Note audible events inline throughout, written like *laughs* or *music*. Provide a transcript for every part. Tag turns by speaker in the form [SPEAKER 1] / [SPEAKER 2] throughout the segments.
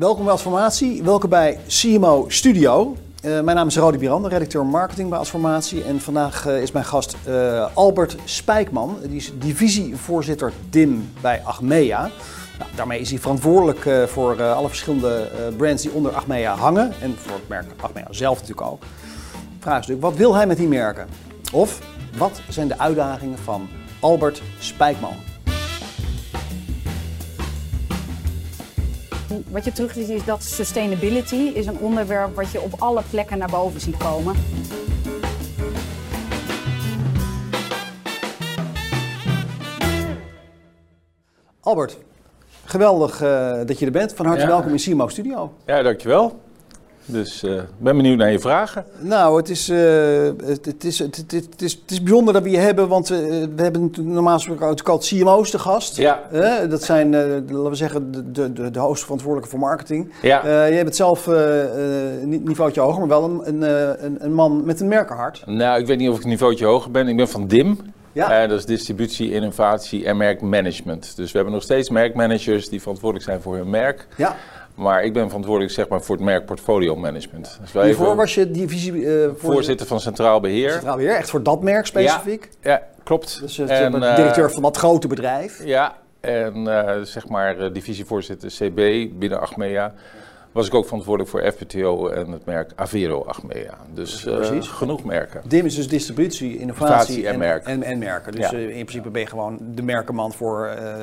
[SPEAKER 1] Welkom bij Adformatie, welkom bij CMO Studio. Uh, mijn naam is Rodi Birande, redacteur marketing bij Adformatie. En vandaag uh, is mijn gast uh, Albert Spijkman, die is divisievoorzitter DIM bij Achmea. Nou, daarmee is hij verantwoordelijk voor alle verschillende brands die onder Achmea hangen. En voor het merk Achmea zelf natuurlijk ook. Vraag is natuurlijk, wat wil hij met die merken? Of wat zijn de uitdagingen van Albert Spijkman?
[SPEAKER 2] Wat je terug ziet is dat sustainability is een onderwerp wat je op alle plekken naar boven ziet komen.
[SPEAKER 1] Albert, geweldig uh, dat je er bent. Van harte
[SPEAKER 3] Ja.
[SPEAKER 1] welkom in CMO Studio.
[SPEAKER 3] Ja, dankjewel. Dus ik ben benieuwd naar je vragen.
[SPEAKER 1] Nou, het is, eh, het, het, is, het, het, het is, het is bijzonder dat we je hebben, want eh, we hebben natuurlijk normaal gesproken CMO's te gast.
[SPEAKER 3] Ja.
[SPEAKER 1] Eh, dat zijn, eh, laten we zeggen, de, de, de, de hoogste verantwoordelijke voor marketing.
[SPEAKER 3] Ja.
[SPEAKER 1] Eh, je bent zelf eh, eh, niet een niveautje hoger, maar wel een, een, eh, een, een man met een merkenhart.
[SPEAKER 3] Nou, ik weet niet of ik een niveautje hoger ben. Ik ben van DIM.
[SPEAKER 1] Ja.
[SPEAKER 3] Eh, dat is distributie, innovatie en merkmanagement. Dus we hebben nog steeds merkmanagers die verantwoordelijk zijn voor hun merk.
[SPEAKER 1] Ja.
[SPEAKER 3] Maar ik ben verantwoordelijk zeg maar, voor het merk portfolio management. Dus wij
[SPEAKER 1] Hiervoor
[SPEAKER 3] even
[SPEAKER 1] was je divisie eh
[SPEAKER 3] voorzitter van Centraal Beheer.
[SPEAKER 1] Centraal Beheer, echt voor dat merk specifiek.
[SPEAKER 3] Ja, klopt.
[SPEAKER 1] Dus het,
[SPEAKER 3] En,
[SPEAKER 1] de
[SPEAKER 3] eh,
[SPEAKER 1] directeur van dat grote bedrijf.
[SPEAKER 3] Ja, en eh, zeg maar eh, divisievoorzitter CB binnen Achmea. Was ik ook verantwoordelijk voor FPTO en het merk Avero Achmea. Dus eh,
[SPEAKER 1] Precies.
[SPEAKER 3] genoeg merken.
[SPEAKER 1] DIM is dus distributie, innovatie
[SPEAKER 3] en
[SPEAKER 1] en,
[SPEAKER 3] merk.
[SPEAKER 1] En, en merken. Dus
[SPEAKER 3] Ja.
[SPEAKER 1] eh, in principe ben je gewoon de merkenman voor, eh,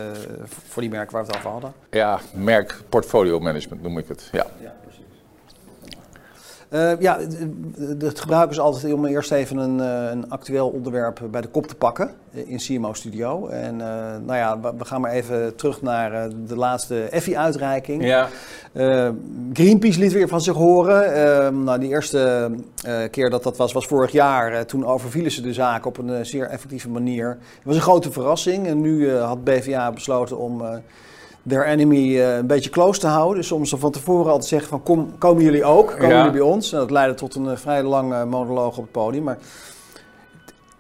[SPEAKER 1] voor die merken waar we het over hadden.
[SPEAKER 3] Ja, merk portfolio management noem ik het. Ja.
[SPEAKER 1] Ja, precies. ja, het- gebruik is altijd om eerst even een, eh, een actueel onderwerp bij de kop te pakken eh, in CMO Studio. En eh, nou ja, we- gaan maar even terug naar eh, de laatste Effie-uitreiking.
[SPEAKER 3] ja.
[SPEAKER 1] Eh, Greenpeace liet weer van zich horen. Eh, nou, die eerste eh, keer dat dat was, was vorig jaar. Eh, toen overvielen ze de zaak op een eh, zeer effectieve manier. Het was een grote verrassing. En nu eh, had BVA besloten om eh their enemy eh, een beetje close te houden. Dus om ze van tevoren al te zeggen van kom, komen jullie ook? Komen
[SPEAKER 3] Ja.
[SPEAKER 1] jullie bij ons? Nou, dat leidde tot een eh, vrij lange monoloog op het podium. Maar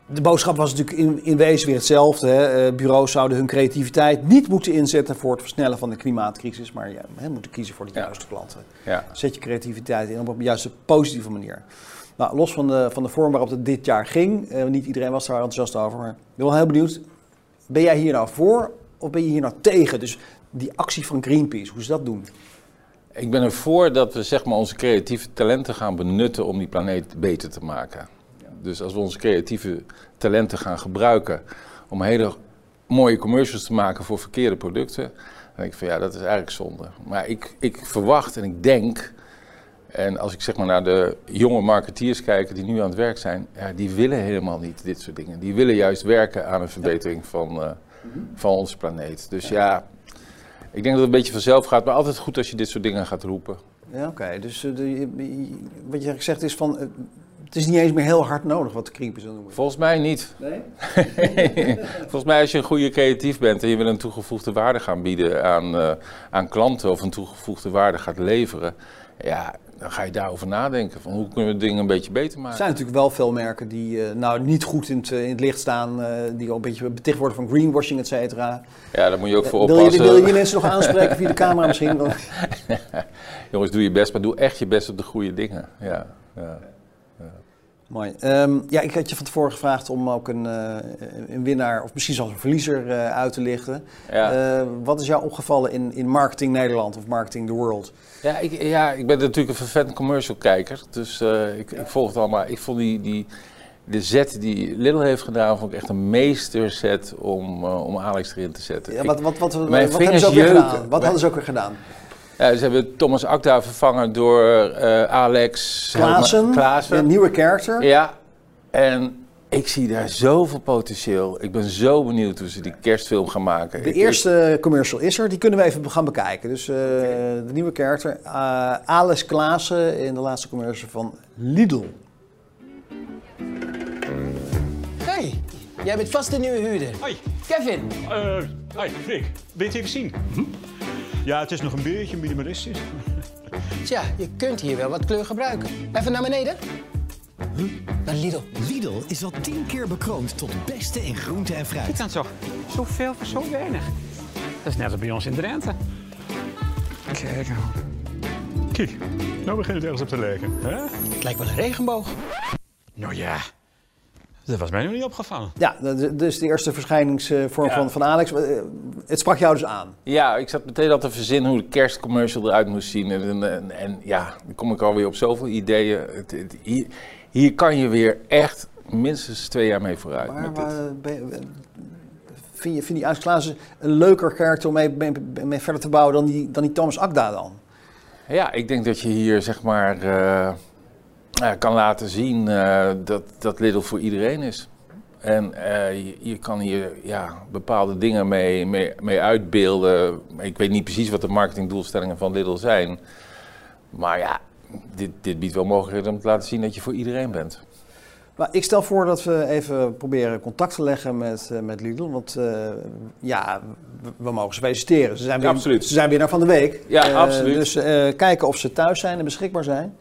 [SPEAKER 1] de boodschap was natuurlijk in, in wezen weer hetzelfde. Hè. Eh, bureaus zouden hun creativiteit niet moeten inzetten voor het versnellen van de klimaatcrisis. Maar ja, hè, moeten kiezen voor de
[SPEAKER 3] Ja.
[SPEAKER 1] juiste klanten.
[SPEAKER 3] ja.
[SPEAKER 1] Zet je creativiteit in op een juiste positieve manier. Nou, los van de, van de vorm waarop het dit jaar ging. eh, niet iedereen was daar enthousiast over. Maar ik ben wel heel benieuwd. Ben jij hier nou voor of ben je hier nou tegen? Dus die actie van Greenpeace, hoe ze dat doen.
[SPEAKER 3] Ik ben ervoor dat we zeg maar, onze creatieve talenten gaan benutten om die planeet beter te maken. Dus als we onze creatieve talenten gaan gebruiken om hele mooie commercials te maken voor verkeerde producten, dan denk ik van ja, dat is eigenlijk zonde. Maar ik, ik verwacht en ik denk, en als ik zeg maar naar de jonge marketeers kijk die nu aan het werk zijn, ja, die willen helemaal niet dit soort dingen. Die willen juist werken aan een verbetering van, eh, van onze planeet. Dus ja, ik denk dat het een beetje vanzelf gaat, maar altijd goed als je dit soort dingen gaat roepen.
[SPEAKER 1] Ja, oké. Dus eh, de- wat je eigenlijk zegt is van... eh, het is niet eens meer heel hard nodig wat de Greenpeace wil noemen.
[SPEAKER 3] Volgens mij niet.
[SPEAKER 1] Nee? *laughs*
[SPEAKER 3] Volgens mij als je een goede creatief bent en je wil een toegevoegde waarde gaan bieden aan, eh, aan klanten of een toegevoegde waarde gaat leveren, ja, dan ga je daarover nadenken van hoe kunnen we dingen een beetje beter
[SPEAKER 1] Er
[SPEAKER 3] maken.
[SPEAKER 1] zijn natuurlijk wel veel merken die eh, nou niet goed in het, eh, in het licht staan. eh, die al een beetje beticht worden van greenwashing, et cetera.
[SPEAKER 3] Ja, daar moet je ook voor
[SPEAKER 1] Wil je,
[SPEAKER 3] oppassen.
[SPEAKER 1] wil je die mensen nog aanspreken via de camera misschien? *laughs*
[SPEAKER 3] Jongens, doe je best, maar doe echt je best op de goede dingen. Ja, ja.
[SPEAKER 1] Mooi. Ehm, ja, ik had je van tevoren gevraagd om ook een, eh, een winnaar of misschien zelfs een verliezer eh, uit te lichten.
[SPEAKER 3] Ja.
[SPEAKER 1] Eh, wat is jou opgevallen in, in Marketing Nederland of Marketing the World?
[SPEAKER 3] Ja, ik, ja, ik ben natuurlijk een vervent commercial kijker, dus ik, ik volg het allemaal. Ik vond die, die, de zet die Lidl heeft gedaan, vond ik echt een meesterzet om, om Alex erin te zetten.
[SPEAKER 1] Ja, wat, wat, wat, wat,
[SPEAKER 3] mijn
[SPEAKER 1] hebben ze ook weer gedaan? Wat hadden ze ook weer gedaan?
[SPEAKER 3] Ja, ze hebben Thomas Akda vervangen door eh, Alex
[SPEAKER 1] Klaassen,
[SPEAKER 3] Klaassen.
[SPEAKER 1] een nieuwe character.
[SPEAKER 3] Ja, en ik zie daar zoveel potentieel. Ik ben zo benieuwd hoe ze die kerstfilm gaan maken.
[SPEAKER 1] De
[SPEAKER 3] Ik-
[SPEAKER 1] eerste commercial is er, die kunnen we even gaan bekijken. Dus eh, de nieuwe character, eh Alice Klaassen in de laatste commercial van Lidl.
[SPEAKER 4] Hey, jij bent vast de nieuwe huurder.
[SPEAKER 5] Hoi.
[SPEAKER 4] Kevin,
[SPEAKER 5] Eh, hoi, Rick. Wil je het even zien? Ja, het is nog een beetje minimalistisch.
[SPEAKER 4] tja, je kunt hier wel wat kleur gebruiken. Even naar beneden. Naar Lidl.
[SPEAKER 6] Lidl is al tien keer bekroond tot beste in groente en fruit.
[SPEAKER 7] Kijk dan toch, zoveel voor zo weinig. Dat is net als bij ons in Drenthe.
[SPEAKER 5] kijken. Kijk, nou begint het ergens op te lijken. Hè?
[SPEAKER 4] Het lijkt wel een regenboog.
[SPEAKER 5] Nou ja, dat was mij nog niet opgevallen.
[SPEAKER 1] Ja, dat is dus de eerste verschijningsvorm
[SPEAKER 3] Ja.
[SPEAKER 1] van, van Alex. Eh, Het sprak jou dus aan.
[SPEAKER 3] Ja, ik zat meteen al te verzinnen hoe de kerstcommercial eruit moest zien. En, en, en, en ja, dan kom ik alweer op zoveel ideeën. Het, het- hier, hier kan je weer echt minstens twee jaar mee vooruit.
[SPEAKER 1] Maar
[SPEAKER 3] met dit.
[SPEAKER 1] ben je- vind je, vind die Alex Klaassen een leuker karakter om mee, mee, mee verder te bouwen dan die, dan die Thomas Akda dan?
[SPEAKER 3] Ja, ik denk dat je hier zeg maar eh, kan laten zien eh, dat, dat Lidl voor iedereen is. En eh, je, je kan hier ja, bepaalde dingen mee, mee, mee uitbeelden. Ik weet niet precies wat de marketingdoelstellingen van Lidl zijn. Maar ja, dit, dit biedt wel mogelijkheden om te laten zien dat je voor iedereen bent.
[SPEAKER 1] Maar ik stel voor dat we even proberen contact te leggen met, eh, met Lidl. Want ja, we, we mogen ze feliciteren. Ze zijn, weer,
[SPEAKER 3] Ja, absoluut.
[SPEAKER 1] Ze zijn winnaar van de week.
[SPEAKER 3] Ja, absoluut.
[SPEAKER 1] Dus kijken of ze thuis zijn en beschikbaar zijn.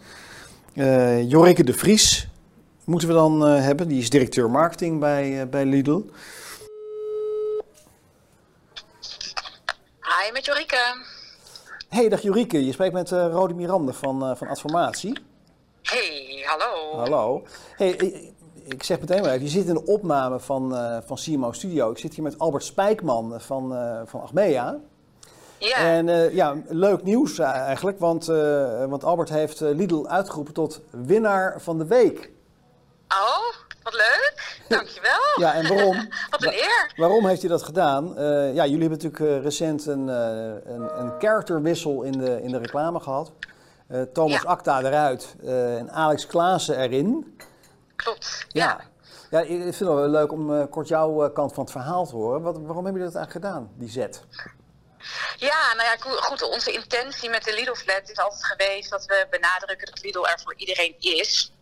[SPEAKER 1] Eh Jorike de Vries moeten we dan eh, hebben. Die is directeur marketing bij, eh, bij Lidl.
[SPEAKER 7] Hi, met Jorike.
[SPEAKER 1] Hey, dag Jorike. Je spreekt met Rodi Miranda van, van Adformatie.
[SPEAKER 7] Hey, hallo.
[SPEAKER 1] Hallo. Hey, ik, ik zeg meteen maar even, je zit in de opname van, van CMO Studio. Ik zit hier met Albert Spijkman van, van Achmea.
[SPEAKER 7] Ja,
[SPEAKER 1] En eh, ja, leuk nieuws eh, eigenlijk, want, eh, want Albert heeft Lidl uitgeroepen tot winnaar van de week.
[SPEAKER 7] oh, wat leuk. Dankjewel. *laughs*
[SPEAKER 1] Ja, en waarom? *laughs*
[SPEAKER 7] Wat een eer.
[SPEAKER 1] Waarom heeft hij dat gedaan? Ja, jullie hebben natuurlijk recent een, een, een characterwissel in de, in de reclame gehad. Eh, Thomas
[SPEAKER 7] Ja.
[SPEAKER 1] Acta eruit en Alex Klaassen erin.
[SPEAKER 7] Klopt.
[SPEAKER 1] Ja.
[SPEAKER 7] Ja.
[SPEAKER 1] ja, ik vind het wel leuk om kort jouw kant van het verhaal te horen. Wat, waarom hebben jullie dat eigenlijk gedaan, die zet?
[SPEAKER 7] Ja, nou ja, go- goed. Onze intentie met de Lidl Flat is altijd geweest dat we benadrukken dat Lidl er voor iedereen is.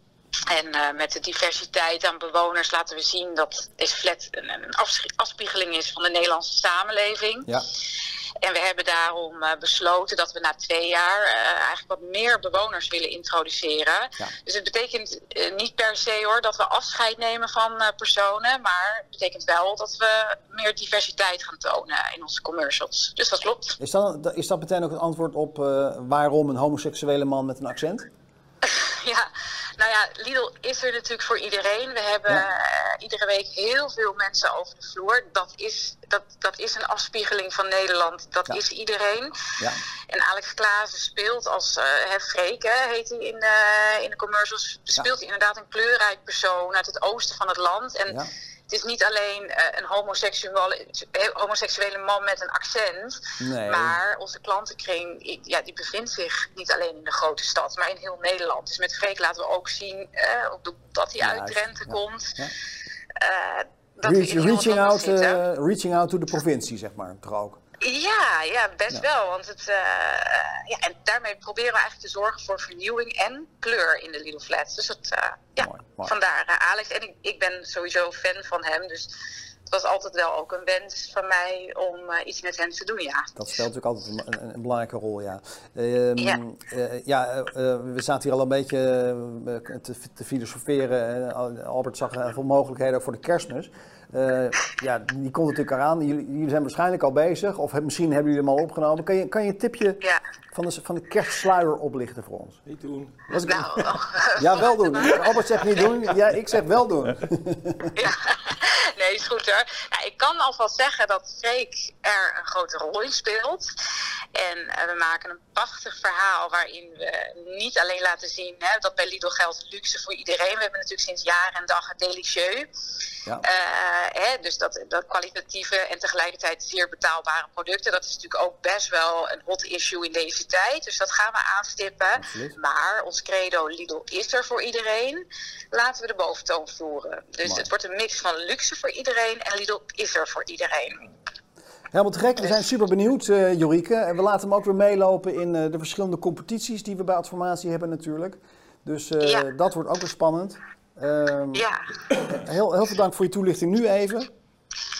[SPEAKER 7] En eh, met de diversiteit aan bewoners laten we zien dat deze flat een, afspiegeling is van de Nederlandse samenleving.
[SPEAKER 1] Ja,
[SPEAKER 7] En we hebben daarom eh, besloten dat we na twee jaar eh, eigenlijk wat meer bewoners willen introduceren.
[SPEAKER 1] Ja.
[SPEAKER 7] Dus het betekent niet per se hoor dat we afscheid nemen van personen, maar het betekent wel dat we meer diversiteit gaan tonen in onze commercials. Dus dat klopt.
[SPEAKER 1] is dat, is dat meteen ook het antwoord op waarom een homoseksuele man met een accent? *laughs*
[SPEAKER 7] Ja, ja, Lidl is er natuurlijk voor iedereen. We hebben
[SPEAKER 1] Ja.
[SPEAKER 7] eh, iedere week heel veel mensen over de vloer. Dat is, dat, dat is een afspiegeling van Nederland. Dat
[SPEAKER 1] Ja.
[SPEAKER 7] is iedereen.
[SPEAKER 1] Ja.
[SPEAKER 7] En Alex Klaassen speelt als, hè, Freek, hè, heet hij in, eh, in de commercials, speelt hij inderdaad een kleurrijk persoon uit het oosten van het land. En
[SPEAKER 1] Ja.
[SPEAKER 7] Het is niet alleen eh, een homoseksuele, homoseksuele man met een accent,
[SPEAKER 1] Nee.
[SPEAKER 7] maar onze klantenkring ja, die bevindt zich niet alleen in de grote stad, maar in heel Nederland. Dus met Freek laten we ook zien eh, dat hij uit Drenthe
[SPEAKER 1] ja.
[SPEAKER 7] komt.
[SPEAKER 1] Ja.
[SPEAKER 7] eh, dat
[SPEAKER 1] Reach- reaching, out, reaching out to de provincie, zeg maar, toch ook?
[SPEAKER 7] Ja, ja, best
[SPEAKER 1] Ja.
[SPEAKER 7] wel. Want het, eh, eh, ja, en daarmee proberen we eigenlijk te zorgen voor vernieuwing en kleur in de Lidl Flats. Dus dat, eh, ja,
[SPEAKER 1] Mooi, mooi.
[SPEAKER 7] vandaar Alex. En ik, ik ben sowieso fan van hem. Dus het was altijd wel ook een wens van mij om iets met hem te doen, ja.
[SPEAKER 1] Dat speelt natuurlijk altijd een, een, een belangrijke rol, ja. Ehm,
[SPEAKER 7] Ja.
[SPEAKER 1] ja, we zaten hier al een beetje te, te filosoferen. Albert zag veel mogelijkheden ook voor de kerstmis. Eh, ja, die komt natuurlijk eraan. Jullie, jullie zijn waarschijnlijk al bezig, of misschien hebben jullie hem al opgenomen. Kan je, kan je een tipje
[SPEAKER 7] Ja.
[SPEAKER 1] van de, van de kerstsluier oplichten voor ons?
[SPEAKER 3] Niet doen.
[SPEAKER 1] Was ik-
[SPEAKER 7] Nou,
[SPEAKER 1] ja, wel doen. Albert zegt niet doen. Ja, ik zeg wel doen. *laughs*
[SPEAKER 7] Ja, nee, is goed hoor. Nou, ik kan alvast zeggen dat Freek er een grote rol in speelt. En eh, we maken een prachtig verhaal waarin we niet alleen laten zien hè, dat bij Lidl geldt luxe voor iedereen. We hebben natuurlijk sinds jaren en dag het delicieux.
[SPEAKER 1] Ja.
[SPEAKER 7] Eh, hè, dus dat, dat kwalitatieve en tegelijkertijd zeer betaalbare producten. Dat is natuurlijk ook best wel een hot issue in deze tijd. Dus dat gaan we aanstippen. Maar ons credo Lidl is er voor iedereen. Laten we de boventoon voeren. Dus
[SPEAKER 1] Mooi.
[SPEAKER 7] het wordt een mix van luxe voor iedereen en Lidl is er voor iedereen.
[SPEAKER 1] Helemaal te gek. We zijn super benieuwd, eh Jorike. En we laten hem ook weer meelopen in eh, de verschillende competities die we bij Adformatie hebben natuurlijk. Dus eh,
[SPEAKER 7] Ja.
[SPEAKER 1] dat wordt ook weer spannend. Ehm,
[SPEAKER 7] Ja.
[SPEAKER 1] heel, heel veel dank voor je toelichting nu even.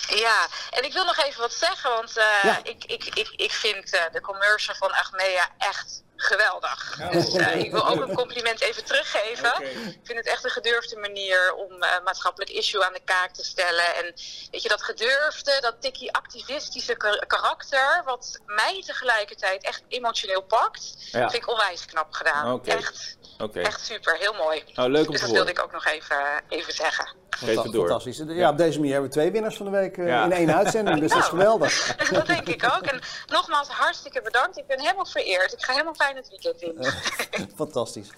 [SPEAKER 7] Ja, en ik wil nog even wat zeggen, want eh,
[SPEAKER 1] Ja.
[SPEAKER 7] ik, ik, ik, ik vind eh, de commercial van Achmea echt geweldig. Dus ik wil ook een compliment even teruggeven. Ik vind het echt een gedurfde manier om eh, maatschappelijk issue aan de kaak te stellen. En weet je, dat gedurfde, dat tikkie activistische kar- karakter, wat mij tegelijkertijd echt emotioneel pakt,
[SPEAKER 3] Ja.
[SPEAKER 7] vind ik onwijs knap gedaan. Echt, echt super, heel mooi.
[SPEAKER 3] nou leuk om
[SPEAKER 7] Dus dat wilde ik ook nog even, even zeggen.
[SPEAKER 3] Geef het door.
[SPEAKER 1] Fantastisch. Ja, op deze manier hebben we twee winnaars van de week eh,
[SPEAKER 3] Ja.
[SPEAKER 1] in één uitzending, dus dat is *laughs* geweldig. *laughs*
[SPEAKER 7] dat denk ik ook. En nogmaals, hartstikke bedankt. Ik ben helemaal vereerd. Ik ga helemaal fijn het weekend in.
[SPEAKER 1] Fantastisch.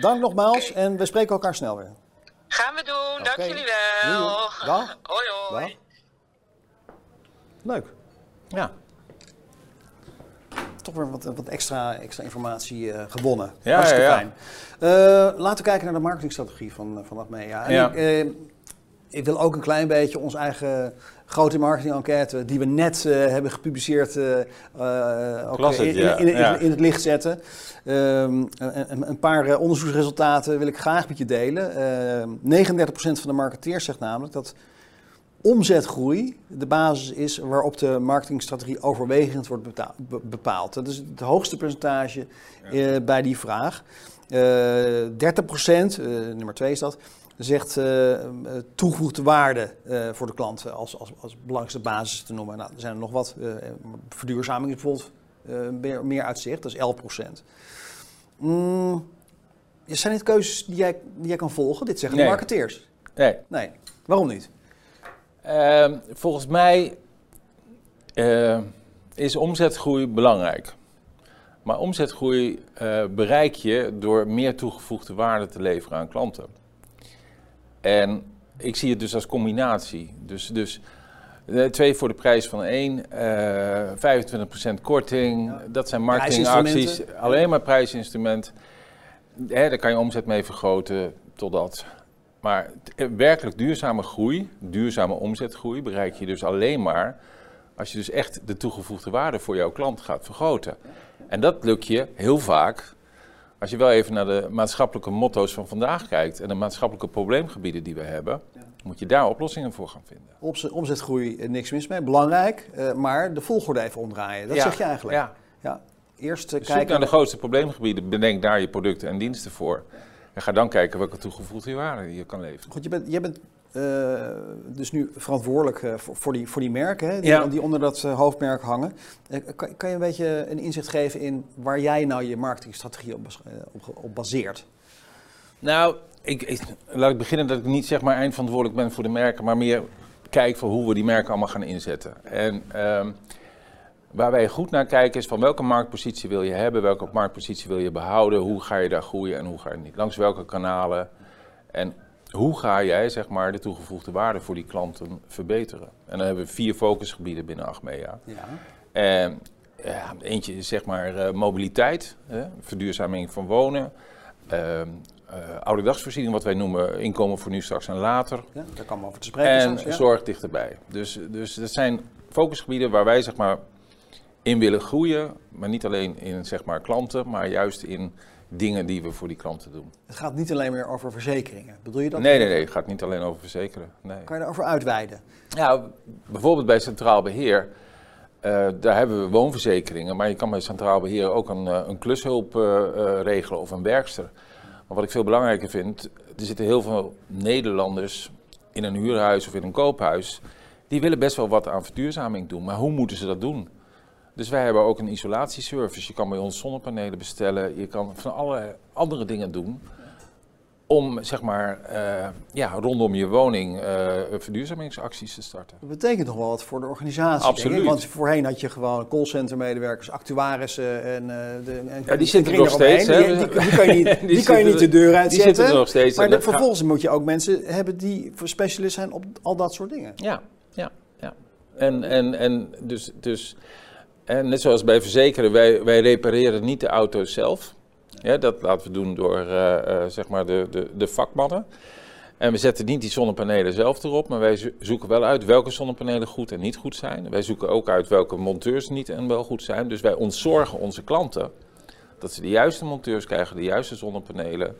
[SPEAKER 1] Dank nogmaals en we spreken elkaar snel weer.
[SPEAKER 7] Gaan we doen. Dank jullie wel.
[SPEAKER 1] Dag. *laughs*
[SPEAKER 7] Hoi hoi.
[SPEAKER 1] Dag. Leuk.
[SPEAKER 3] Ja.
[SPEAKER 1] Toch weer wat, wat extra, extra informatie eh, gewonnen.
[SPEAKER 3] Ja,
[SPEAKER 1] Hartstikke
[SPEAKER 3] ja, ja.
[SPEAKER 1] fijn. Eh, laten we kijken naar de marketingstrategie van, van Achmea.
[SPEAKER 3] Ja.
[SPEAKER 1] Ik, wil ook een klein beetje onze eigen grote marketing-enquête, die we net eh, hebben gepubliceerd, eh, eh, ook in, in,
[SPEAKER 3] ja.
[SPEAKER 1] in, in-
[SPEAKER 3] Ja.
[SPEAKER 1] in het licht zetten. Ehm, een, een paar onderzoeksresultaten wil ik graag met je delen. Ehm 39% van de marketeers zegt namelijk dat omzetgroei de basis is waarop de marketingstrategie overwegend wordt bepaald. Dat is het hoogste percentage bij die vraag. Eh 30%, eh, nummer 2 is dat, zegt eh, eh, toegevoegde waarde eh, voor de klant als, als, als belangrijkste basis te noemen. Nou, er zijn er nog wat. verduurzaming is bijvoorbeeld meer, meer uitzicht, dat is 11%. Mm, zijn dit keuzes die jij, die jij kan volgen? Dit zeggen
[SPEAKER 3] Nee.
[SPEAKER 1] de marketeers.
[SPEAKER 3] Nee.
[SPEAKER 1] Nee, waarom niet?
[SPEAKER 3] Ehm, volgens mij is omzetgroei belangrijk. Maar omzetgroei bereik je door meer toegevoegde waarde te leveren aan klanten. En ik zie het dus als combinatie. Dus, dus eh, twee voor de prijs van één, eh 25% korting, dat zijn marketingacties. Alleen maar prijsinstrument. Hè, daar kan je omzet mee vergroten totdat. Maar eh, werkelijk duurzame groei, duurzame omzetgroei, bereik je dus alleen maar als je dus echt de toegevoegde waarde voor jouw klant gaat vergroten. En dat lukt je heel vaak als je wel even naar de maatschappelijke motto's van vandaag kijkt en de maatschappelijke probleemgebieden die we hebben, moet je daar oplossingen voor gaan vinden.
[SPEAKER 1] Omzet, omzetgroei, eh, niks mis mee. Belangrijk, eh, maar de volgorde even omdraaien. Dat
[SPEAKER 3] Ja,
[SPEAKER 1] zeg je eigenlijk.
[SPEAKER 3] Ja.
[SPEAKER 1] Ja. Eerst eh,
[SPEAKER 3] Dus
[SPEAKER 1] kijken
[SPEAKER 3] naar de grootste probleemgebieden, bedenk daar je producten en diensten voor. En ga dan kijken welke toegevoegde waarde je kan leveren.
[SPEAKER 1] Goed, je bent, je bent eh, dus nu verantwoordelijk eh, voor, voor, die, voor die merken hè, die,
[SPEAKER 3] Ja.
[SPEAKER 1] die onder dat eh, hoofdmerk hangen. Kan, kan je een beetje een inzicht geven in waar jij nou je marketingstrategie op, op, op baseert?
[SPEAKER 3] Nou, ik, ik- laat ik beginnen dat ik niet zeg maar eindverantwoordelijk ben voor de merken, maar meer kijk voor hoe we die merken allemaal gaan inzetten. En ehm, waar wij goed naar kijken is van welke marktpositie wil je hebben, welke marktpositie wil je behouden, hoe ga je daar groeien en hoe ga je niet, langs welke kanalen. En hoe ga jij zeg maar de toegevoegde waarde voor die klanten verbeteren? En dan hebben we vier focusgebieden binnen Achmea.
[SPEAKER 1] Ja.
[SPEAKER 3] En ja, eentje is zeg maar eh, mobiliteit, hè, verduurzaming van wonen, ehm eh, ouderdagsvoorziening, wat wij noemen inkomen voor nu, straks en later.
[SPEAKER 1] Ja, daar kan we over te spreken.
[SPEAKER 3] En
[SPEAKER 1] ja.
[SPEAKER 3] zorg dichterbij. Dus, dus dat zijn focusgebieden waar wij zeg maar in willen groeien, maar niet alleen in zeg maar klanten, maar juist in dingen die we voor die klanten doen.
[SPEAKER 1] Het gaat niet alleen meer over verzekeringen. Bedoel je dat?
[SPEAKER 3] Nee, nee, nee, het gaat niet alleen over verzekeren. Nee.
[SPEAKER 1] Kan je daarover uitweiden?
[SPEAKER 3] Ja, bijvoorbeeld bij Centraal Beheer, eh, daar hebben we woonverzekeringen, maar je kan bij Centraal Beheer ook een, eh, een klushulp eh, regelen of een werkster. Maar wat ik veel belangrijker vind, er zitten heel veel Nederlanders in een huurhuis of in een koophuis, die willen best wel wat aan verduurzaming doen, maar hoe moeten ze dat doen? Dus wij hebben ook een isolatieservice. Je kan bij ons zonnepanelen bestellen, je kan van alle andere dingen doen om zeg maar eh, ja, rondom je woning eh, verduurzamingsacties te starten.
[SPEAKER 1] Dat betekent nog wel wat voor de organisatie.
[SPEAKER 3] Absoluut.
[SPEAKER 1] Want voorheen had je gewoon callcentermedewerkers, actuarissen en, eh de, en
[SPEAKER 3] Ja, die zitten er nog steeds?
[SPEAKER 1] Die, die, die kan je niet, *laughs*
[SPEAKER 3] Die
[SPEAKER 1] die kan je niet de deur
[SPEAKER 3] die
[SPEAKER 1] uitzetten.
[SPEAKER 3] zitten er nog steeds.
[SPEAKER 1] Maar de-
[SPEAKER 3] gaat-
[SPEAKER 1] vervolgens moet je ook mensen hebben die specialist zijn op al dat soort dingen.
[SPEAKER 3] Ja, ja, ja. En, en, en dus, dus en net zoals bij verzekeren, wij, wij repareren niet de auto's zelf. Ja, dat laten we doen door eh, eh, zeg maar de, de, de vakmannen. En we zetten niet die zonnepanelen zelf erop, maar wij zo- zoeken wel uit welke zonnepanelen goed en niet goed zijn. Wij zoeken ook uit welke monteurs niet en wel goed zijn. Dus wij ontzorgen onze klanten dat ze de juiste monteurs krijgen, de juiste zonnepanelen.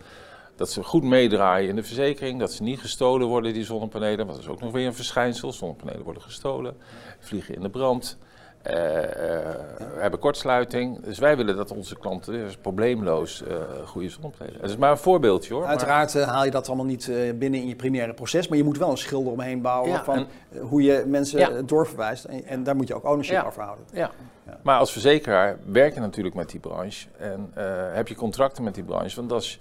[SPEAKER 3] Dat ze goed meedraaien in de verzekering, dat ze niet gestolen worden, die zonnepanelen. Want dat is ook nog weer een verschijnsel. Zonnepanelen worden gestolen, vliegen in de brand. Eh, eh, hebben kortsluiting. Dus wij willen dat onze klanten dus probleemloos eh goede zon optreden. Dat is maar een voorbeeldje hoor. maar-
[SPEAKER 1] Uiteraard haal je dat allemaal niet eh, binnen in je primaire proces, maar je moet wel een schilder omheen bouwen
[SPEAKER 3] Ja,
[SPEAKER 1] van
[SPEAKER 3] en-
[SPEAKER 1] hoe je mensen
[SPEAKER 3] Ja.
[SPEAKER 1] doorverwijst. En, en daar moet je ook ownership
[SPEAKER 3] Ja.
[SPEAKER 1] over houden.
[SPEAKER 3] Ja. Maar als verzekeraar werk je natuurlijk met die branche en eh, heb je contracten met die branche. Want als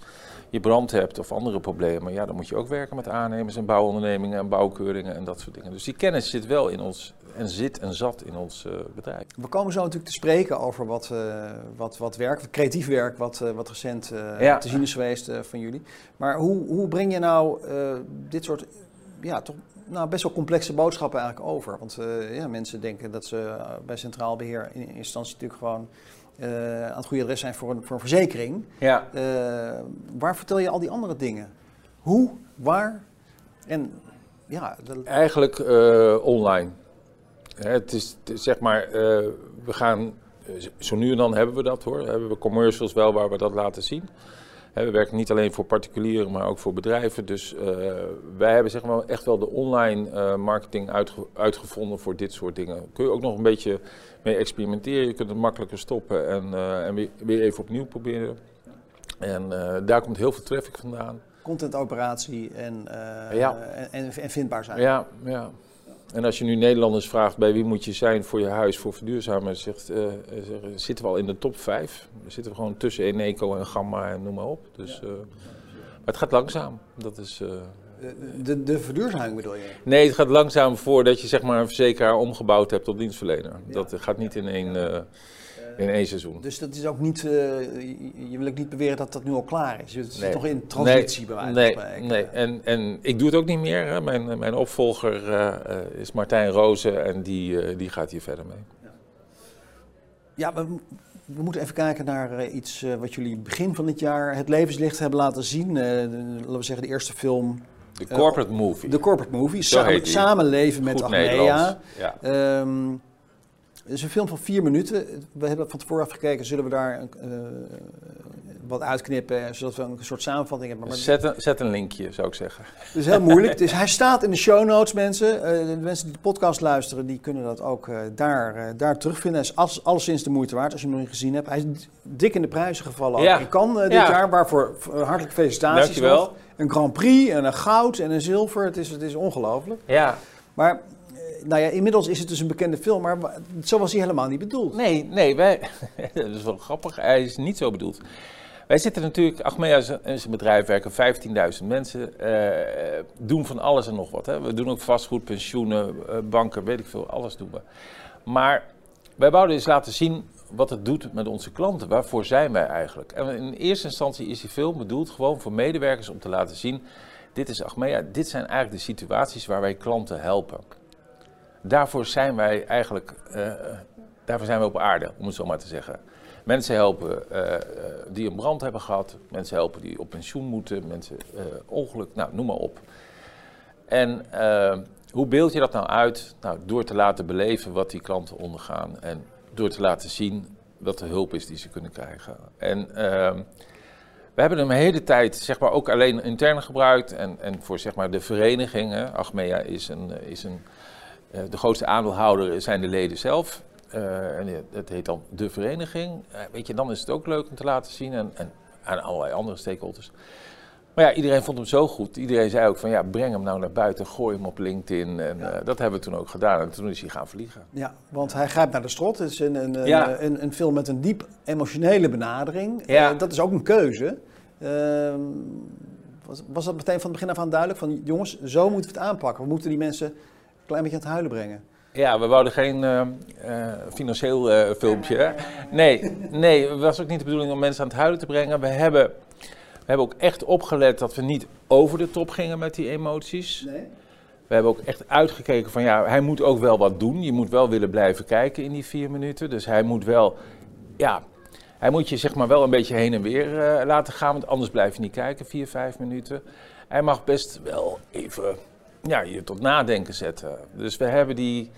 [SPEAKER 3] je brand hebt of andere problemen, ja, dan moet je ook werken met aannemers en bouwondernemingen en bouwkeuringen en dat soort dingen. Dus die kennis zit wel in ons en zit en zat in ons eh, bedrijf.
[SPEAKER 1] We komen zo natuurlijk te spreken over wat, eh, wat, wat werk, creatief werk, wat, eh, wat recent
[SPEAKER 3] Ja.
[SPEAKER 1] te zien is geweest van jullie. Maar hoe, hoe breng je nou dit soort, ja, toch nou, best wel complexe boodschappen eigenlijk over? Want ja, mensen denken dat ze bij Centraal Beheer in instantie natuurlijk gewoon eh, aan het goede adres zijn voor een, voor een verzekering.
[SPEAKER 3] Ja.
[SPEAKER 1] Eh, waar vertel je al die andere dingen? Hoe, waar en ja, dat-
[SPEAKER 3] Eigenlijk eh, online. Hè, het is zeg maar, we gaan, zo nu en dan hebben we dat hoor, hebben we commercials wel waar we dat laten zien. We werken niet alleen voor particulieren, maar ook voor bedrijven. Dus eh, wij hebben zeg maar echt wel de online eh, marketing uitge- uitgevonden voor dit soort dingen. Kun je ook nog een beetje mee experimenteren. Je kunt het makkelijker stoppen en, eh, en weer, weer even opnieuw proberen. En daar komt heel veel traffic vandaan.
[SPEAKER 1] contentoperatie en,
[SPEAKER 3] Ja.
[SPEAKER 1] en, en, en vindbaar zijn.
[SPEAKER 3] Ja, ja. En als je nu Nederlanders vraagt bij wie moet je zijn voor je huis voor verduurzamen, zegt, eh, zitten we al in de top 5. We zitten gewoon tussen Eneco en Gamma en noem maar op. Dus, eh, maar het gaat langzaam. Dat is, eh,
[SPEAKER 1] De, de, verduurzaming bedoel je?
[SPEAKER 3] nee, het gaat langzaam voordat je zeg maar, een verzekeraar omgebouwd hebt tot dienstverlener. Dat gaat niet in één, in één seizoen.
[SPEAKER 1] Dus dat is ook niet, eh, je, wil ook niet beweren dat dat nu al klaar is. Het zit
[SPEAKER 3] Nee.
[SPEAKER 1] nog in transitie
[SPEAKER 3] nee,
[SPEAKER 1] bij wijze
[SPEAKER 3] nee,
[SPEAKER 1] van.
[SPEAKER 3] Nee, en, en ik doe het ook niet meer. Hè. Mijn, mijn opvolger eh, eh, is Martijn Rozen en die, eh, die gaat hier verder mee.
[SPEAKER 1] Ja, we, we moeten even kijken naar eh, iets eh, wat jullie begin van dit jaar het levenslicht hebben laten zien. Eh, de- laten we zeggen de eerste film,
[SPEAKER 3] De
[SPEAKER 1] Eh,
[SPEAKER 3] corporate movie.
[SPEAKER 1] de corporate movie,
[SPEAKER 3] Zo
[SPEAKER 1] samen,
[SPEAKER 3] heet die.
[SPEAKER 1] Samenleven met
[SPEAKER 3] Goed. Nederlands. Ja.
[SPEAKER 1] Ehm, het is een film van vier minuten. We hebben van tevoren afgekeken, zullen we daar eh, wat uitknippen, zodat we een soort samenvatting hebben. Maar
[SPEAKER 3] Zet, een, zet een linkje, zou ik zeggen.
[SPEAKER 1] Het is heel moeilijk. Dus *laughs* hij staat in de show notes, mensen. Eh, de mensen die de podcast luisteren, die kunnen dat ook eh, daar, daar terugvinden. Hij is alles, alleszins de moeite waard, als je hem nog niet gezien hebt. Hij is dik in de prijzen gevallen
[SPEAKER 3] Ja.
[SPEAKER 1] Cannes eh, dit
[SPEAKER 3] Ja.
[SPEAKER 1] jaar. Waarvoor hartelijke felicitaties
[SPEAKER 3] Dankjewel.
[SPEAKER 1] Een Grand Prix en een goud en een zilver. Het is, het is ongelooflijk.
[SPEAKER 3] Ja.
[SPEAKER 1] Maar nou ja, inmiddels is het dus een bekende film. Maar zo was hij helemaal niet bedoeld.
[SPEAKER 3] Nee, nee, wij, *laughs* dat is wel grappig. Hij is niet zo bedoeld. Wij zitten natuurlijk, Achmea en zijn bedrijf werken 15.000 mensen, eh, doen van alles en nog wat. Hè. We doen ook vastgoed, pensioenen, eh, banken, weet ik veel, alles doen we. Maar wij wouden eens laten zien wat het doet met onze klanten. Waarvoor zijn wij eigenlijk? En in eerste instantie is die film bedoeld gewoon voor medewerkers om te laten zien, dit is Achmea, dit zijn eigenlijk de situaties waar wij klanten helpen. Daarvoor zijn wij eigenlijk, eh, daarvoor zijn we op aarde, om het zo maar te zeggen. Mensen helpen eh, eh, die een brand hebben gehad, mensen helpen die op pensioen moeten, mensen eh, ongeluk, nou noem maar op. En hoe beeld je dat nou uit? Nou, door te laten beleven wat die klanten ondergaan en door te laten zien wat de hulp is die ze kunnen krijgen. En ehm, we hebben hem een hele tijd zeg maar, ook alleen intern gebruikt en, en voor zeg maar, de vereniging. Hè. Achmea is een, is een de grootste aandeelhouder zijn de leden zelf. Eh, en het heet dan de vereniging. Eh, weet je, dan is het ook leuk om te laten zien en, en aan allerlei andere stakeholders. Maar ja, iedereen vond hem zo goed. Iedereen zei ook van ja, breng hem nou naar buiten, gooi hem op LinkedIn. En eh, dat hebben we toen ook gedaan. En toen is hij gaan vliegen.
[SPEAKER 1] Ja, want hij grijpt naar de strot. Het is een, een, een,
[SPEAKER 3] Ja.
[SPEAKER 1] een, een film met een diep emotionele benadering.
[SPEAKER 3] Ja.
[SPEAKER 1] Eh, dat is ook een keuze. Ehm, was, was dat meteen van het begin af aan duidelijk? Van jongens, zo moeten we het aanpakken. We moeten die mensen klein beetje aan het huilen brengen.
[SPEAKER 3] Ja, we wouden geen eh, eh, financieel eh, filmpje. Hè? Nee, nee, het was ook niet de bedoeling om mensen aan het huilen te brengen. We hebben, we hebben ook echt opgelet dat we niet over de top gingen met die emoties.
[SPEAKER 1] Nee?
[SPEAKER 3] We hebben ook echt uitgekeken van ja, hij moet ook wel wat doen. Je moet wel willen blijven kijken in die vier minuten. Dus hij moet wel, ja, hij moet je zeg maar wel een beetje heen en weer laten gaan. Want anders blijf je niet kijken, vier, vijf minuten. Hij mag best wel even ja, je tot nadenken zetten. Dus we hebben die,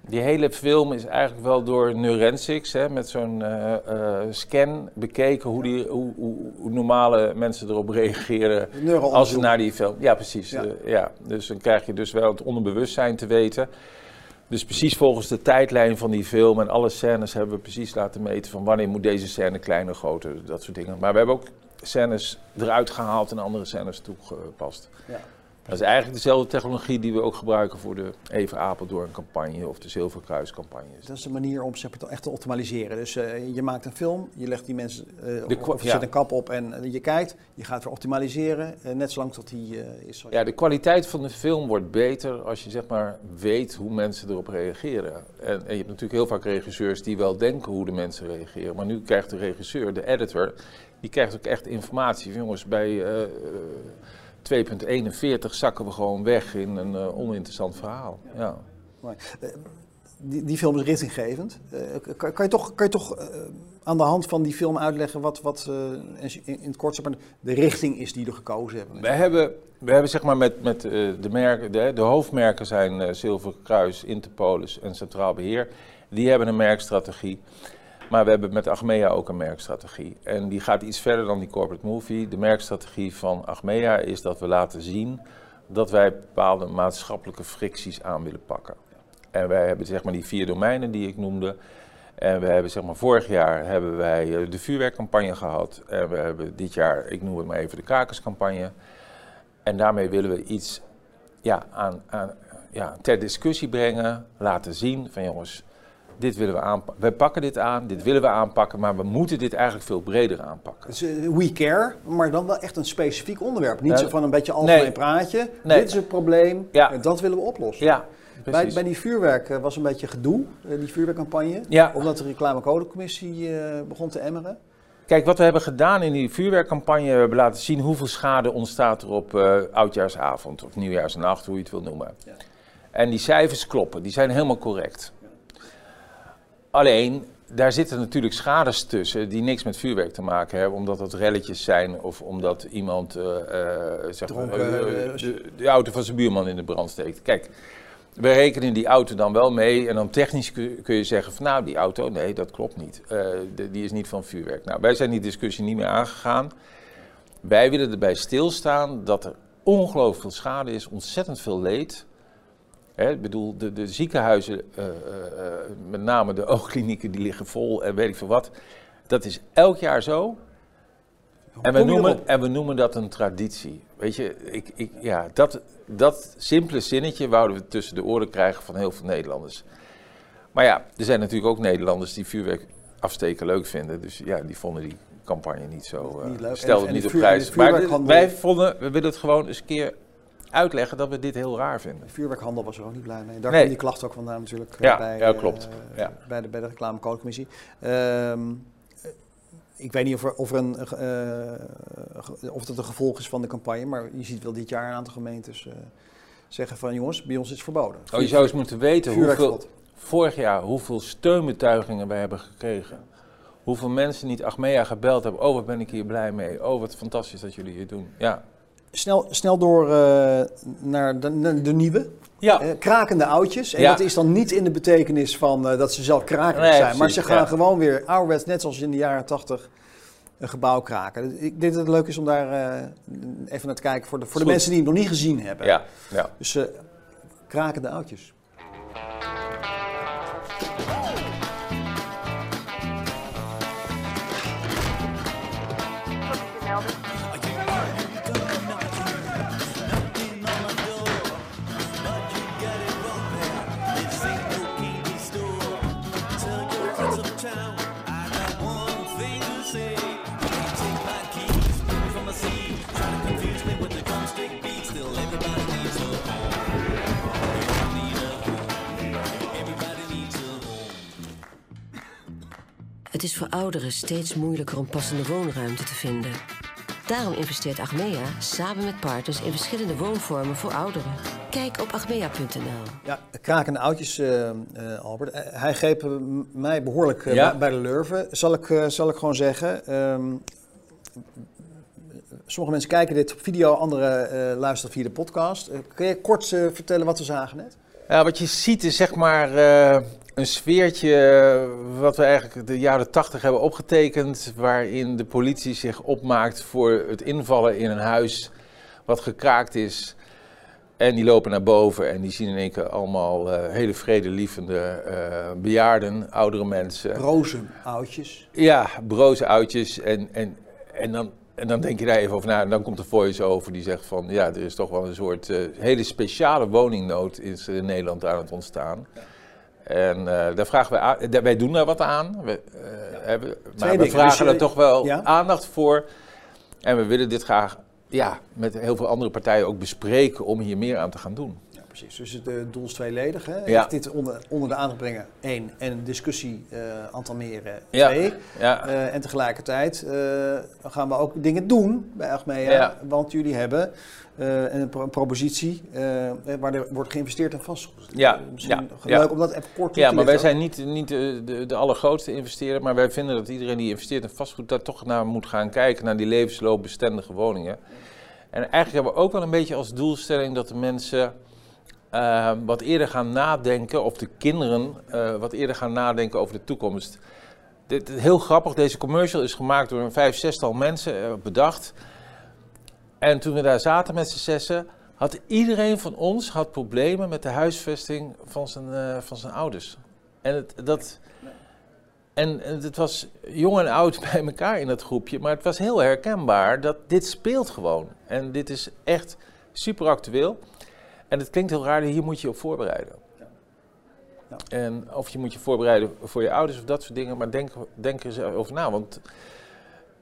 [SPEAKER 3] die hele film is eigenlijk wel door Neurensics, hè, met zo'n eh, eh, scan bekeken hoe, die, hoe, hoe, hoe normale mensen erop reageren als ze naar die film. Ja, precies.
[SPEAKER 1] Ja.
[SPEAKER 3] Ja. ja. Dus dan krijg je dus wel het onderbewustzijn te weten. Dus precies volgens de tijdlijn van die film en alle scènes hebben we precies laten meten van wanneer moet deze scène kleiner, groter, dat soort dingen. Maar we hebben ook scènes eruit gehaald en andere scènes toegepast.
[SPEAKER 1] Ja.
[SPEAKER 3] Dat is eigenlijk dezelfde technologie die we ook gebruiken voor de Even Apeldoorn campagne of de Zilverkruis campagnes.
[SPEAKER 1] Dat is een manier om zeg maar, echt te optimaliseren. Dus eh, je maakt een film, je legt die mensen,
[SPEAKER 3] De
[SPEAKER 1] of-
[SPEAKER 3] kwa-
[SPEAKER 1] of je
[SPEAKER 3] ja.
[SPEAKER 1] zet een kap op en eh, je kijkt. Je gaat weer optimaliseren, net zolang tot die is.
[SPEAKER 3] Ja, de kwaliteit van de film wordt beter als je zeg maar weet hoe mensen erop reageren. En, en je hebt natuurlijk heel vaak regisseurs die wel denken hoe de mensen reageren. Maar nu krijgt de regisseur, de editor, die krijgt ook echt informatie. Jongens, bij 2.41 zakken we gewoon weg in een eh, oninteressant verhaal. Ja.
[SPEAKER 1] Mooi. Eh, die, die film is richtinggevend. Eh, kan, kan je toch, kan je toch aan de hand van die film uitleggen wat, wat in, in het kort maar, de richting is die er gekozen hebben?
[SPEAKER 3] We hebben, we hebben zeg maar met, met de merken, de, de hoofdmerken zijn Zilveren Kruis, Interpolis en Centraal Beheer. Die hebben een merkstrategie. Maar we hebben met Achmea ook een merkstrategie. En die gaat iets verder dan die corporate movie. De merkstrategie van Achmea is dat we laten zien dat wij bepaalde maatschappelijke fricties aan willen pakken. En wij hebben zeg maar die vier domeinen die ik noemde. En we hebben zeg maar vorig jaar hebben wij eh, de vuurwerkcampagne gehad. En we hebben dit jaar, ik noem het maar even de kakerscampagne. En daarmee willen we iets ja, aan, aan, ja, ter discussie brengen, laten zien van jongens, dit willen we aanpakken. We pakken dit aan, dit willen we aanpakken, maar we moeten dit eigenlijk veel breder aanpakken.
[SPEAKER 1] Dus, eh, we care, maar dan wel echt een specifiek onderwerp. Niet
[SPEAKER 3] Ja,
[SPEAKER 1] zo van een beetje algemeen
[SPEAKER 3] nee.
[SPEAKER 1] praatje.
[SPEAKER 3] Nee.
[SPEAKER 1] Dit is het probleem
[SPEAKER 3] Ja.
[SPEAKER 1] en dat willen we oplossen.
[SPEAKER 3] Ja,
[SPEAKER 1] Bij, bij die vuurwerk eh, was een beetje gedoe, eh, die vuurwerkcampagne.
[SPEAKER 3] Ja.
[SPEAKER 1] Omdat de reclamecodecommissie eh begon te emmeren.
[SPEAKER 3] Kijk, wat we hebben gedaan in die vuurwerkcampagne, we hebben laten zien hoeveel schade ontstaat er op eh, oudjaarsavond of nieuwjaarsnacht, hoe je het wil noemen.
[SPEAKER 1] Ja.
[SPEAKER 3] En die cijfers kloppen, die zijn helemaal correct. Alleen, daar zitten natuurlijk schades tussen die niks met vuurwerk te maken hebben, omdat het relletjes zijn of omdat iemand eh, eh, zeg maar,
[SPEAKER 1] Dronken,
[SPEAKER 3] eh, de, de auto van zijn buurman in de brand steekt. Kijk, we rekenen die auto dan wel mee en dan technisch kun, je zeggen van nou die auto, nee dat klopt niet. De- die is niet van vuurwerk. Nou, wij zijn die discussie niet meer aangegaan. Wij willen erbij stilstaan dat er ongelooflijk veel schade is, ontzettend veel leed. Hè, ik bedoel, de, de ziekenhuizen, eh, eh, eh, met name de *laughs* oogklinieken, die liggen vol en weet ik veel wat. Dat is elk jaar zo. En we, noemen, en we noemen dat een traditie. Weet je, ik, ik, ja, dat, dat simpele zinnetje wouden we tussen de oren krijgen van heel veel Nederlanders. Maar ja, er zijn natuurlijk ook Nederlanders die vuurwerk afsteken leuk vinden. Dus ja, die vonden die campagne niet zo. eh
[SPEAKER 1] Niet leuk.
[SPEAKER 3] Stelden
[SPEAKER 1] En-
[SPEAKER 3] het
[SPEAKER 1] en
[SPEAKER 3] niet op prijs. Maar dit- wij vonden, we willen het gewoon eens een keer uitleggen dat we dit heel raar vinden.
[SPEAKER 1] De vuurwerkhandel was er ook niet blij mee. Daar
[SPEAKER 3] Nee.
[SPEAKER 1] kwam die klacht ook vandaan natuurlijk eh,
[SPEAKER 3] Ja,
[SPEAKER 1] bij,
[SPEAKER 3] ja,
[SPEAKER 1] eh,
[SPEAKER 3] klopt. Ja.
[SPEAKER 1] bij, de, bij de reclamecodecommissie. Ehm, eh, ik weet niet of, er, of, er een, eh, of het een gevolg is van de campagne, maar je ziet wel dit jaar een aantal gemeentes eh, zeggen van jongens, bij ons is het verboden.
[SPEAKER 3] Oh, je zou eens moeten weten hoeveel, vorig jaar hoeveel steunbetuigingen wij hebben gekregen. Hoeveel mensen niet Achmea gebeld hebben. Oh, wat ben ik hier blij mee. Oh, wat fantastisch dat jullie hier doen. Ja.
[SPEAKER 1] Snel, snel door eh, naar de, naar de nieuwe.
[SPEAKER 3] Ja.
[SPEAKER 1] Eh, krakende oudjes. En
[SPEAKER 3] Ja.
[SPEAKER 1] dat is dan niet in de betekenis van eh, dat ze zelf krakerig
[SPEAKER 3] Nee,
[SPEAKER 1] zijn. Maar ze gaan
[SPEAKER 3] ja.
[SPEAKER 1] gewoon weer ouderwets, net zoals in de jaren tachtig, een gebouw kraken. Ik denk dat het leuk is om daar even naar te kijken voor de, voor de
[SPEAKER 3] Goed.
[SPEAKER 1] mensen die het nog niet gezien hebben.
[SPEAKER 3] Ja, ja.
[SPEAKER 1] Dus krakende oudjes.
[SPEAKER 8] Het is voor ouderen steeds moeilijker om passende woonruimte te vinden. Daarom investeert Achmea samen met partners in verschillende woonvormen voor ouderen. Kijk op achmea.nl.
[SPEAKER 1] Ja, krakende oudjes, eh, eh, Albert. Eh, hij greep mij behoorlijk eh,
[SPEAKER 3] Ja.
[SPEAKER 1] bij, de lurven, zal ik, eh, zal ik gewoon zeggen. Ehm, sommige mensen kijken dit op video, anderen eh, luisteren via de podcast. Kun je kort eh, vertellen wat we zagen net?
[SPEAKER 3] Ja, wat je ziet is zeg maar eh, een sfeertje eh, wat we eigenlijk de jaren tachtig hebben opgetekend, waarin de politie zich opmaakt voor het invallen in een huis wat gekraakt is. En die lopen naar boven en die zien in één keer allemaal eh, hele vredelievende eh, bejaarden, oudere mensen.
[SPEAKER 1] Roze oudjes.
[SPEAKER 3] Ja, broze oudjes. En, en, en, dan, en dan denk je daar even over na. En dan komt de voice-over die zegt van... ja, er is toch wel een soort hele speciale woningnood is in Nederland aan het ontstaan. En eh, daar vragen wij, aan- wij doen daar wat aan. We, eh, hebben, maar we
[SPEAKER 1] dingen.
[SPEAKER 3] vragen
[SPEAKER 1] Dus,
[SPEAKER 3] er
[SPEAKER 1] eh,
[SPEAKER 3] toch wel
[SPEAKER 1] ja?
[SPEAKER 3] aandacht voor. En we willen dit graag ja, met heel veel andere partijen ook bespreken om hier meer aan te gaan doen.
[SPEAKER 1] Ja, precies. Dus het doel is tweeledig. Hè?
[SPEAKER 3] Ja.
[SPEAKER 1] Echt dit onder, onder de aandacht brengen. Één. En een discussie entameren.
[SPEAKER 3] Ja.
[SPEAKER 1] Twee.
[SPEAKER 3] Ja,
[SPEAKER 1] en tegelijkertijd gaan we ook dingen doen bij Achmea.
[SPEAKER 3] Ja.
[SPEAKER 1] Want jullie hebben eh, een, pro- een propositie eh, waar er wordt geïnvesteerd in vastgoed.
[SPEAKER 3] Ja,
[SPEAKER 1] Eh, Misschien
[SPEAKER 3] ja,
[SPEAKER 1] leuk
[SPEAKER 3] ja.
[SPEAKER 1] om dat even kort toe
[SPEAKER 3] Ja,
[SPEAKER 1] te
[SPEAKER 3] maar wij zijn niet, niet de, de, de allergrootste investeerder, maar wij vinden dat iedereen die investeert in vastgoed daar toch naar moet gaan kijken, naar die levensloopbestendige woningen. En eigenlijk hebben we ook wel een beetje als doelstelling dat de mensen eh, wat eerder gaan nadenken, of de kinderen eh, wat eerder gaan nadenken over de toekomst. Dit, heel grappig, deze commercial is gemaakt door een vijf, zestal mensen eh, bedacht. En toen we daar zaten met z'n zessen, had iedereen van ons had problemen met de huisvesting van zijn, eh, van zijn ouders. En het, dat, en en het was jong en oud *laughs* bij elkaar in dat groepje, maar het was heel herkenbaar dat dit speelt gewoon. En dit is echt super actueel. En het klinkt heel raar, hier moet je je op voorbereiden.
[SPEAKER 1] Ja.
[SPEAKER 3] En of je moet je voorbereiden voor je ouders of dat soort dingen, maar denk, denk er eens over na. Want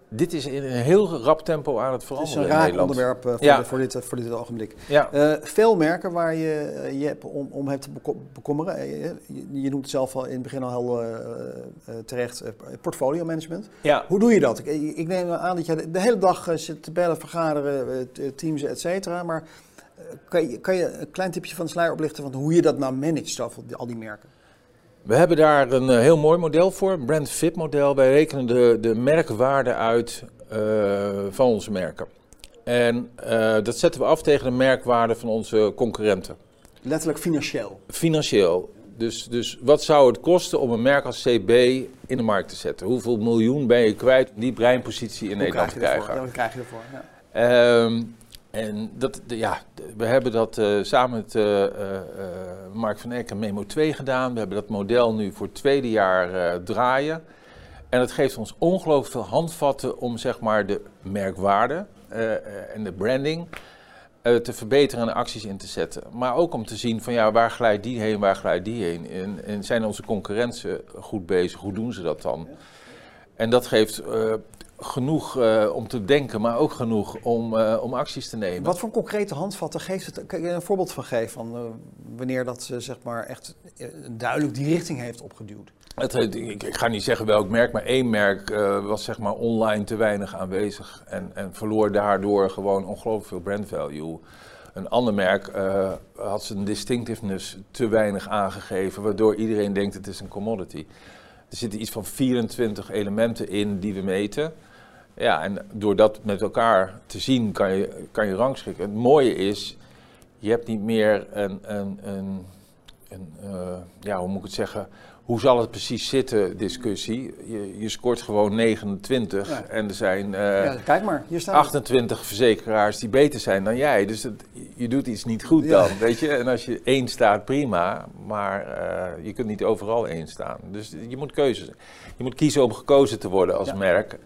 [SPEAKER 3] dit is in een heel rap tempo aan het
[SPEAKER 1] Het is
[SPEAKER 3] veranderen
[SPEAKER 1] een
[SPEAKER 3] in
[SPEAKER 1] raar
[SPEAKER 3] Nederland.
[SPEAKER 1] onderwerp eh, voor,
[SPEAKER 3] Ja.
[SPEAKER 1] de- voor, dit, voor dit ogenblik.
[SPEAKER 3] Ja.
[SPEAKER 1] Eh, veel merken waar je eh, je hebt om, om hebt te beko- bekommeren. Eh, Je, je noemt het zelf al in het begin al heel eh, eh, terecht, eh, portfolio management.
[SPEAKER 3] ja.
[SPEAKER 1] Hoe doe je dat? Ik, ik neem aan dat je de- hele dag eh, zit te bellen, vergaderen, eh, teams, et cetera. Maar eh, kan je, kan je een klein tipje van de sluier oplichten van hoe je dat nou managt, al die merken?
[SPEAKER 3] We hebben daar een eh, heel mooi model voor, een brand fit model. Wij rekenen de, de merkwaarde uit eh, van onze merken. En eh, dat zetten we af tegen de merkwaarde van onze concurrenten.
[SPEAKER 1] Letterlijk financieel.
[SPEAKER 3] Financieel. Dus, dus wat zou het kosten om een merk als CB in de markt te zetten? Hoeveel miljoen ben je kwijt om die breinpositie in
[SPEAKER 1] Hoe
[SPEAKER 3] Nederland
[SPEAKER 1] krijg
[SPEAKER 3] te
[SPEAKER 1] je ervoor?
[SPEAKER 3] krijgen?
[SPEAKER 1] Ja, Wat krijg je ervoor? Ja.
[SPEAKER 3] Ehm, en dat, ja, we hebben dat eh, samen met eh, eh, Mark van Eck en Memo 2 gedaan. We hebben dat model nu voor het tweede jaar draaien. En het geeft ons ongelooflijk veel handvatten om zeg maar, de merkwaarde en de branding te verbeteren en acties in te zetten. Maar ook om te zien van ja, waar glijdt die heen, waar glijdt die heen? En, en zijn onze concurrenten goed bezig? Hoe doen ze dat dan? En dat geeft eh, genoeg eh, om te denken, maar ook genoeg om, eh, om acties te nemen.
[SPEAKER 1] Wat voor concrete handvatten geeft het? Kan je een voorbeeld van geven van wanneer dat zeg maar echt duidelijk die richting heeft opgeduwd?
[SPEAKER 3] Het, ik, ik ga niet zeggen welk merk, maar één merk was zeg maar online te weinig aanwezig en, en verloor daardoor gewoon ongelooflijk veel brand value. Een ander merk eh, had zijn distinctiveness te weinig aangegeven, waardoor iedereen denkt het is een commodity. Er zitten iets van 24 elementen in die we meten. Ja, en door dat met elkaar te zien kan je, kan je rangschikken. Het mooie is, je hebt niet meer een, een, een, een eh, ja, hoe moet ik het zeggen, hoe zal het precies zitten discussie. Je, je scoort gewoon 29
[SPEAKER 1] Ja.
[SPEAKER 3] en er zijn eh,
[SPEAKER 1] ja, kijk maar, hier staat het.
[SPEAKER 3] 28 verzekeraars die beter zijn dan jij. Dus het, je doet iets niet goed
[SPEAKER 1] Ja.
[SPEAKER 3] dan, weet je. En als je één staat, prima. Maar eh, je kunt niet overal één staan. Dus je moet keuzes. Je moet kiezen om gekozen te worden als merk.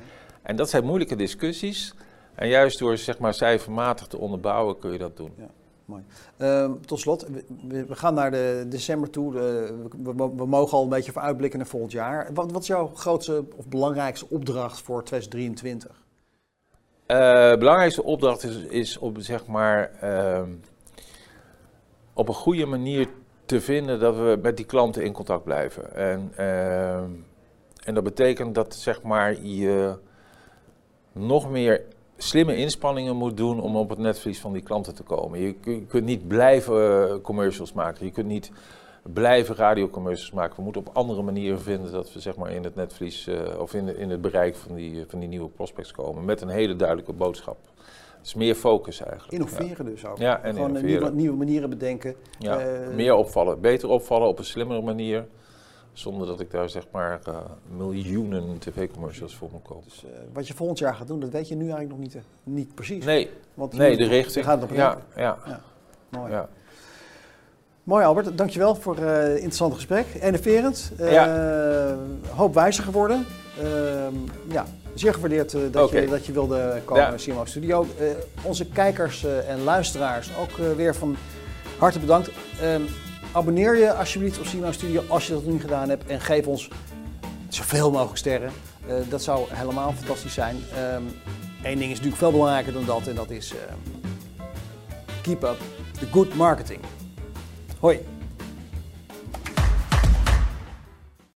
[SPEAKER 3] En dat zijn moeilijke discussies. En juist door zeg maar cijfermatig te onderbouwen kun je dat doen.
[SPEAKER 1] Mooi. Ehm, tot slot, we, gaan naar de december toe. De- we, mogen al een beetje vooruitblikken naar volgend jaar. Wat, wat is jouw grootste of belangrijkste opdracht voor 2023?
[SPEAKER 3] Eh, belangrijkste opdracht is, is om zeg maar ehm, op een goede manier te vinden dat we met die klanten in contact blijven. En, ehm, en dat betekent dat zeg maar je nog meer slimme inspanningen moet doen om op het netvlies van die klanten te komen. Je, kun- je kunt niet blijven eh, commercials maken. Je kunt niet blijven radiocommercials maken. We moeten op andere manieren vinden dat we zeg maar, in het netvlies eh, of in, de- in het bereik van die, van die nieuwe prospects komen. Met een hele duidelijke boodschap. Dus meer focus eigenlijk.
[SPEAKER 1] Innoveren dus ook.
[SPEAKER 3] Ja, en
[SPEAKER 1] Gewoon
[SPEAKER 3] innoveren.
[SPEAKER 1] Nieuwe, nieuwe manieren bedenken.
[SPEAKER 3] Ja,
[SPEAKER 1] Eh,
[SPEAKER 3] meer opvallen. Beter opvallen op een slimmere manier. Zonder dat ik daar zeg maar eh, miljoenen tv-commercials voor moet kopen.
[SPEAKER 1] Dus, eh, wat je volgend jaar gaat doen, dat weet je nu eigenlijk nog niet, eh, niet precies.
[SPEAKER 3] Nee,
[SPEAKER 1] Want
[SPEAKER 3] nee de richting.
[SPEAKER 1] gaat het op
[SPEAKER 3] ja, ja.
[SPEAKER 1] Ja. Mooi.
[SPEAKER 3] Ja.
[SPEAKER 1] Mooi Albert, dankjewel voor het interessante gesprek. Enerverend.
[SPEAKER 3] Ja.
[SPEAKER 1] Hoop wijzer geworden. Ehm, ja, zeer gewaardeerd dat, je, dat je wilde komen naar CMO Studio. Onze kijkers en luisteraars ook weer van harte bedankt. Ehm, abonneer je alsjeblieft op CMO Studio als je dat nog niet gedaan hebt. En geef ons zoveel mogelijk sterren. Eh, dat zou helemaal fantastisch zijn. Eén ding is natuurlijk veel belangrijker dan dat. En dat is ehm, keep up the good marketing. Hoi.